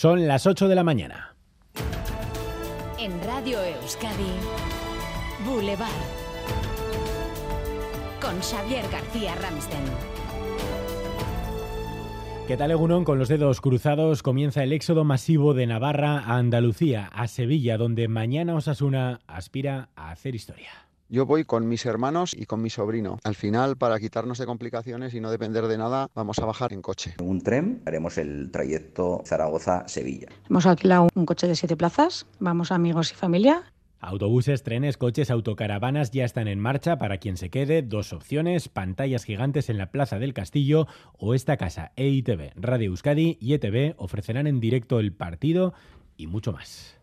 Son las 8 de la mañana. En Radio Euskadi, Boulevard. Con Xavier García Ramsten. ¿Qué tal, Egunon? Con los dedos cruzados comienza el éxodo masivo de Navarra a Andalucía, a Sevilla, donde mañana Osasuna aspira a hacer historia. Yo voy con mis hermanos y con mi sobrino. Al final, para quitarnos de complicaciones y no depender de nada, vamos a bajar en coche. En un tren haremos el trayecto Zaragoza-Sevilla. Hemos alquilado un coche de siete plazas, vamos amigos y familia. Autobuses, trenes, coches, autocaravanas ya están en marcha para quien se quede. Dos opciones, pantallas gigantes en la Plaza del Castillo o esta casa. EITV, Radio Euskadi y ETV ofrecerán en directo el partido y mucho más.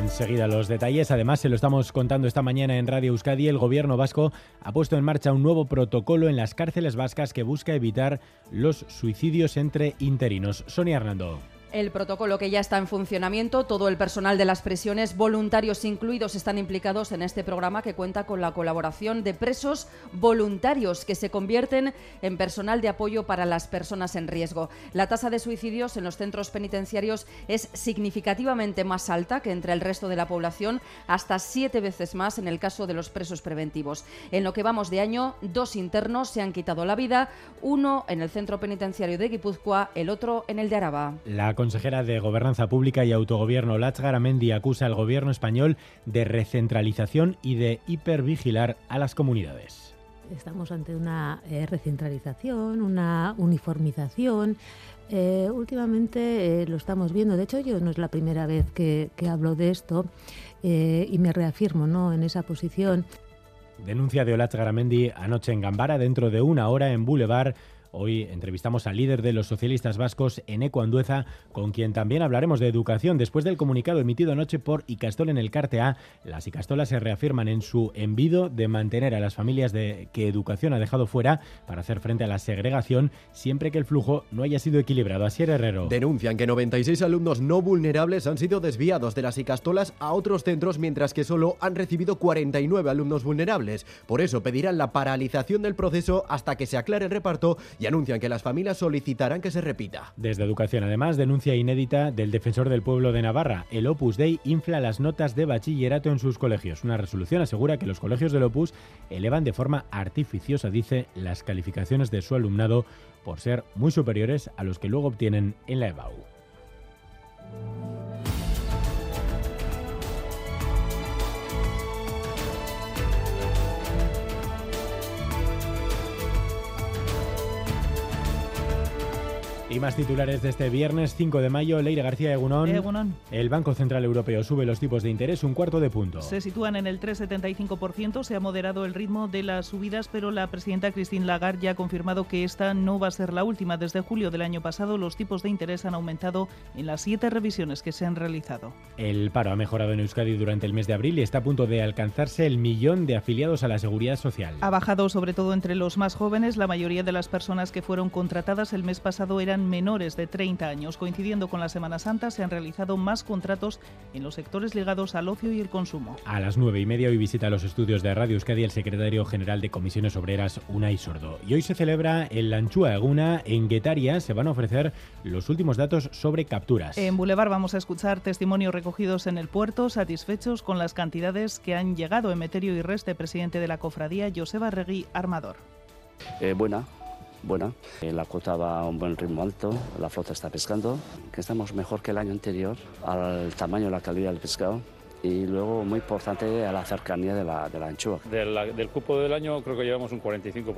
Enseguida los detalles. Además, se lo estamos contando esta mañana en Radio Euskadi. El gobierno vasco ha puesto en marcha un nuevo protocolo en las cárceles vascas que busca evitar los suicidios entre interinos. Sonia Hernando. El protocolo que ya está en funcionamiento, todo el personal de las prisiones, voluntarios incluidos, están implicados en este programa que cuenta con la colaboración de presos voluntarios que se convierten en personal de apoyo para las personas en riesgo. La tasa de suicidios en los centros penitenciarios es significativamente más alta que entre el resto de la población, hasta siete veces más en el caso de los presos preventivos. En lo que vamos de año, dos internos se han quitado la vida, uno en el centro penitenciario de Guipúzcoa, el otro en el de Araba. Consejera de Gobernanza Pública y Autogobierno, Lach Garamendi, acusa al gobierno español de recentralización y de hipervigilar a las comunidades. Estamos ante una eh, recentralización, una uniformización. Eh, últimamente eh, lo estamos viendo. De hecho, yo no es la primera vez que, que hablo de esto y me reafirmo ¿no? en esa posición. Denuncia de Olach Garamendi anoche en Gambara, dentro de una hora en Boulevard. Hoy entrevistamos al líder de los socialistas vascos, Eneco Andueza, con quien también hablaremos de educación. Después del comunicado emitido anoche por Icastol en el Carte A, las Icastolas se reafirman en su envido de mantener a las familias de que educación ha dejado fuera para hacer frente a la segregación siempre que el flujo no haya sido equilibrado. Así Herrero. Denuncian que 96 alumnos no vulnerables han sido desviados de las Icastolas a otros centros, mientras que solo han recibido 49 alumnos vulnerables. Por eso pedirán la paralización del proceso hasta que se aclare el reparto y anuncian que las familias solicitarán que se repita. Desde Educación, además, denuncia inédita del defensor del pueblo de Navarra. El Opus Dei infla las notas de bachillerato en sus colegios. Una resolución asegura que los colegios del Opus elevan de forma artificiosa, dice, las calificaciones de su alumnado por ser muy superiores a los que luego obtienen en la EBAU. Y más titulares de este viernes 5 de mayo. Leire García Egunón. Egunon. El Banco Central Europeo sube los tipos de interés un cuarto de punto. Se sitúan en el 3,75%. Se ha moderado el ritmo de las subidas, pero la presidenta Christine Lagarde ya ha confirmado que esta no va a ser la última. Desde julio del año pasado, los tipos de interés han aumentado en las siete revisiones que se han realizado. El paro ha mejorado en Euskadi durante el mes de abril y está a punto de alcanzarse el millón de afiliados a la seguridad social. Ha bajado sobre todo entre los más jóvenes. La mayoría de las personas que fueron contratadas el mes pasado eran menores de 30 años. Coincidiendo con la Semana Santa, se han realizado más contratos en los sectores ligados al ocio y el consumo. A las nueve y media hoy visita los estudios de Radio Euskadi el secretario general de Comisiones Obreras, Unai Sordo. Y hoy se celebra en Lanchua Eguna, en Guetaria, se van a ofrecer los últimos datos sobre capturas. En Boulevard vamos a escuchar testimonios recogidos en el puerto, satisfechos con las cantidades que han llegado. Emeterio y Reste, presidente de la cofradía, Joseba Regui, armador. Eh, buena, buena. Eh, La cuota va a un buen ritmo alto, la flota está pescando, que estamos mejor que el año anterior al tamaño y la calidad del pescado. Y luego, muy importante, a la cercanía de la, de la anchoa. Del, del cupo del año creo que llevamos un 45%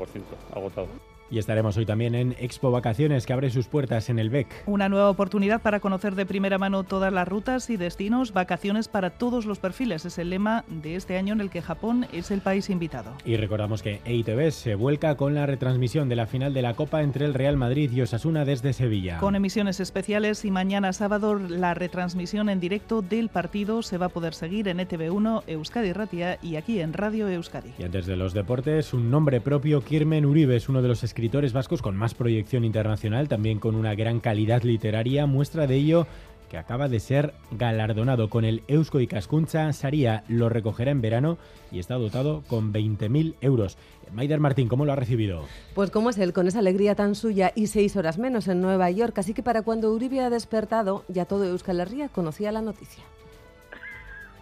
agotado. Y estaremos hoy también en Expo Vacaciones, que abre sus puertas en el BEC. Una nueva oportunidad para conocer de primera mano todas las rutas y destinos, vacaciones para todos los perfiles. Es el lema de este año en el que Japón es el país invitado. Y recordamos que EITV se vuelca con la retransmisión de la final de la Copa entre el Real Madrid y Osasuna desde Sevilla. Con emisiones especiales y mañana sábado la retransmisión en directo del partido se va a poder seguir en E ETV1, Euskadi Ratia y aquí en Radio Euskadi. Y antes de los deportes, un nombre propio, Kirmen Uribe es uno de los escritores vascos con más proyección internacional, también con una gran calidad literaria. Muestra de ello que acaba de ser galardonado con el Eusko Ikaskuntza Saría. Lo recogerá en verano y está dotado con 20.000 euros. Maider Martín, ¿cómo lo ha recibido? Pues como es él, con esa alegría tan suya y seis horas menos en Nueva York. Así que para cuando Uribe ha despertado, ya todo Euskal Herria conocía la noticia.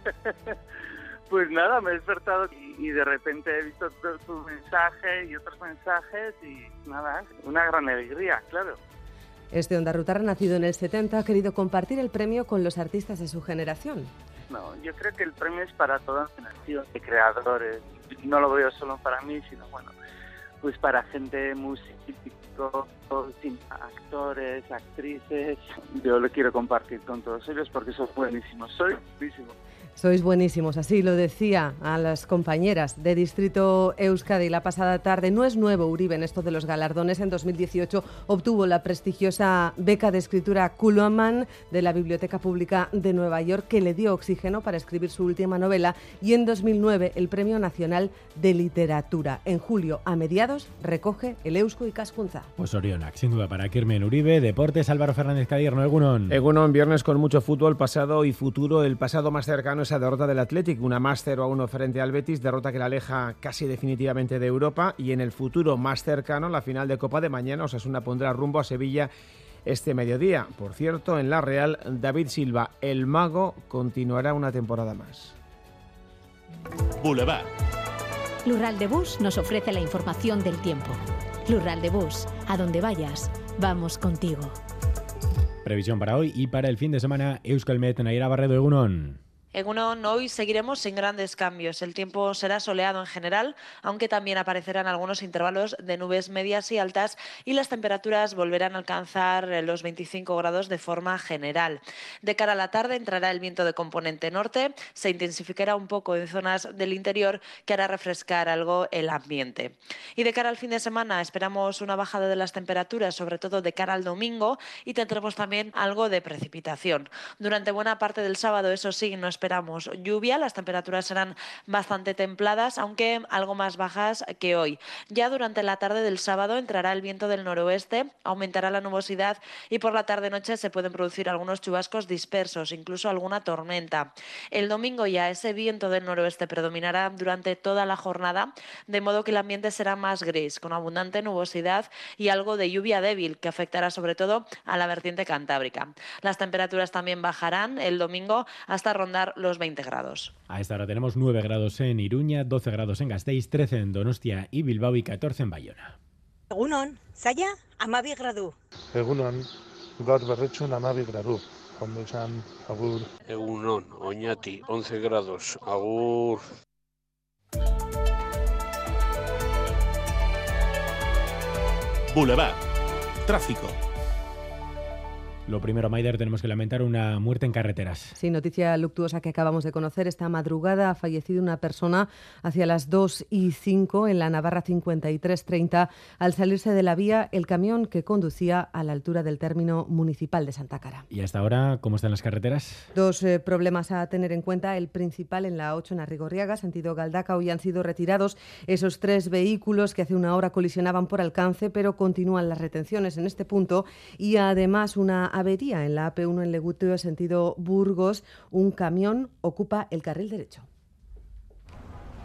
Pues nada, me he despertado y, de repente he visto tu mensaje y otros mensajes y nada, una gran alegría, claro. Este Onda Rutar, nacido en el 70, ha querido compartir el premio con los artistas de su generación. No, yo creo que el premio es para toda generación de creadores. No lo veo solo para mí, sino bueno, pues para gente música, actores, actrices. Yo lo quiero compartir con todos ellos porque son buenísimos. Soy buenísimo. Sois buenísimos, así lo decía a las compañeras de Distrito Euskadi la pasada tarde. No es nuevo Uribe en esto de los galardones. En 2018 obtuvo la prestigiosa beca de escritura Kuhlman de la Biblioteca Pública de Nueva York, que le dio oxígeno para escribir su última novela. Y en 2009 el Premio Nacional de Literatura. En julio, a mediados, recoge el Eusko y Cascunza. Pues Orionac, sin duda, para Kirmen Uribe. Deportes, Álvaro Fernández Cadierno, Egunon. Egunon, viernes con mucho fútbol, pasado y futuro. El pasado más cercano esa derrota del Athletic, una más 0 a 1 frente al Betis, derrota que la aleja casi definitivamente de Europa y en el futuro más cercano, la final de Copa de mañana, Osasuna pondrá rumbo a Sevilla este mediodía. Por cierto, en la Real, David Silva, el mago, continuará una temporada más. Boulevard. Lural de Bus nos ofrece la información del tiempo. Lural de Bus, a donde vayas, vamos contigo. Previsión para hoy y para el fin de semana, Euskalmet, Naira Barredo, Egunon. En uno hoy seguiremos sin grandes cambios. El tiempo será soleado en general, aunque también aparecerán algunos intervalos de nubes medias y altas y las temperaturas volverán a alcanzar los 25 grados de forma general. De cara a la tarde entrará el viento de componente norte, se intensificará un poco en zonas del interior que hará refrescar algo el ambiente. Y de cara al fin de semana esperamos una bajada de las temperaturas, sobre todo de cara al domingo, y tendremos también algo de precipitación. Durante buena parte del sábado, eso sí, no esperamos lluvia, las temperaturas serán bastante templadas, aunque algo más bajas que hoy. Ya durante la tarde del sábado entrará el viento del noroeste, aumentará la nubosidad y por la tarde-noche se pueden producir algunos chubascos dispersos, incluso alguna tormenta. El domingo ya ese viento del noroeste predominará durante toda la jornada, de modo que el ambiente será más gris, con abundante nubosidad y algo de lluvia débil que afectará sobre todo a la vertiente cantábrica. Las temperaturas también bajarán el domingo hasta rondar los 20 grados. A esta hora tenemos 9 grados en Iruña, 12 grados en Gasteiz, 13 en Donostia y Bilbao y 14 en Bayona. Egunon, zaila, amabi gradu. Egunon, gaur berretxun amabi gradu. Ondo izan, agur. Egunon, oñati, 11 grados, agur. Boulevard. Tráfico. Lo primero, Maider, tenemos que lamentar una muerte en carreteras. Sí, noticia luctuosa que acabamos de conocer. Esta madrugada ha fallecido una persona hacia las 2 y 5 en la Navarra 5330 al salirse de la vía el camión que conducía a la altura del término municipal de Santa Cara. ¿Y hasta ahora cómo están las carreteras? Dos eh, problemas a tener en cuenta. El principal en la 8 en Arrigorriaga, sentido Galdaca. Hoy han sido retirados esos tres vehículos que hace una hora colisionaban por alcance, pero continúan las retenciones en este punto y además una avería en la AP1 en Legutio, sentido Burgos. Un camión ocupa el carril derecho.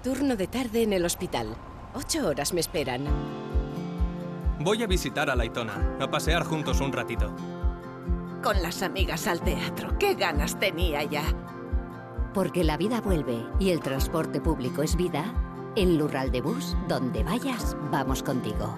Turno de tarde en el hospital. Ocho horas me esperan. Voy a visitar a Laitona, a pasear juntos un ratito. Con las amigas al teatro. ¡Qué ganas tenía ya! Porque la vida vuelve y el transporte público es vida. En Lural de Bus, donde vayas, vamos contigo.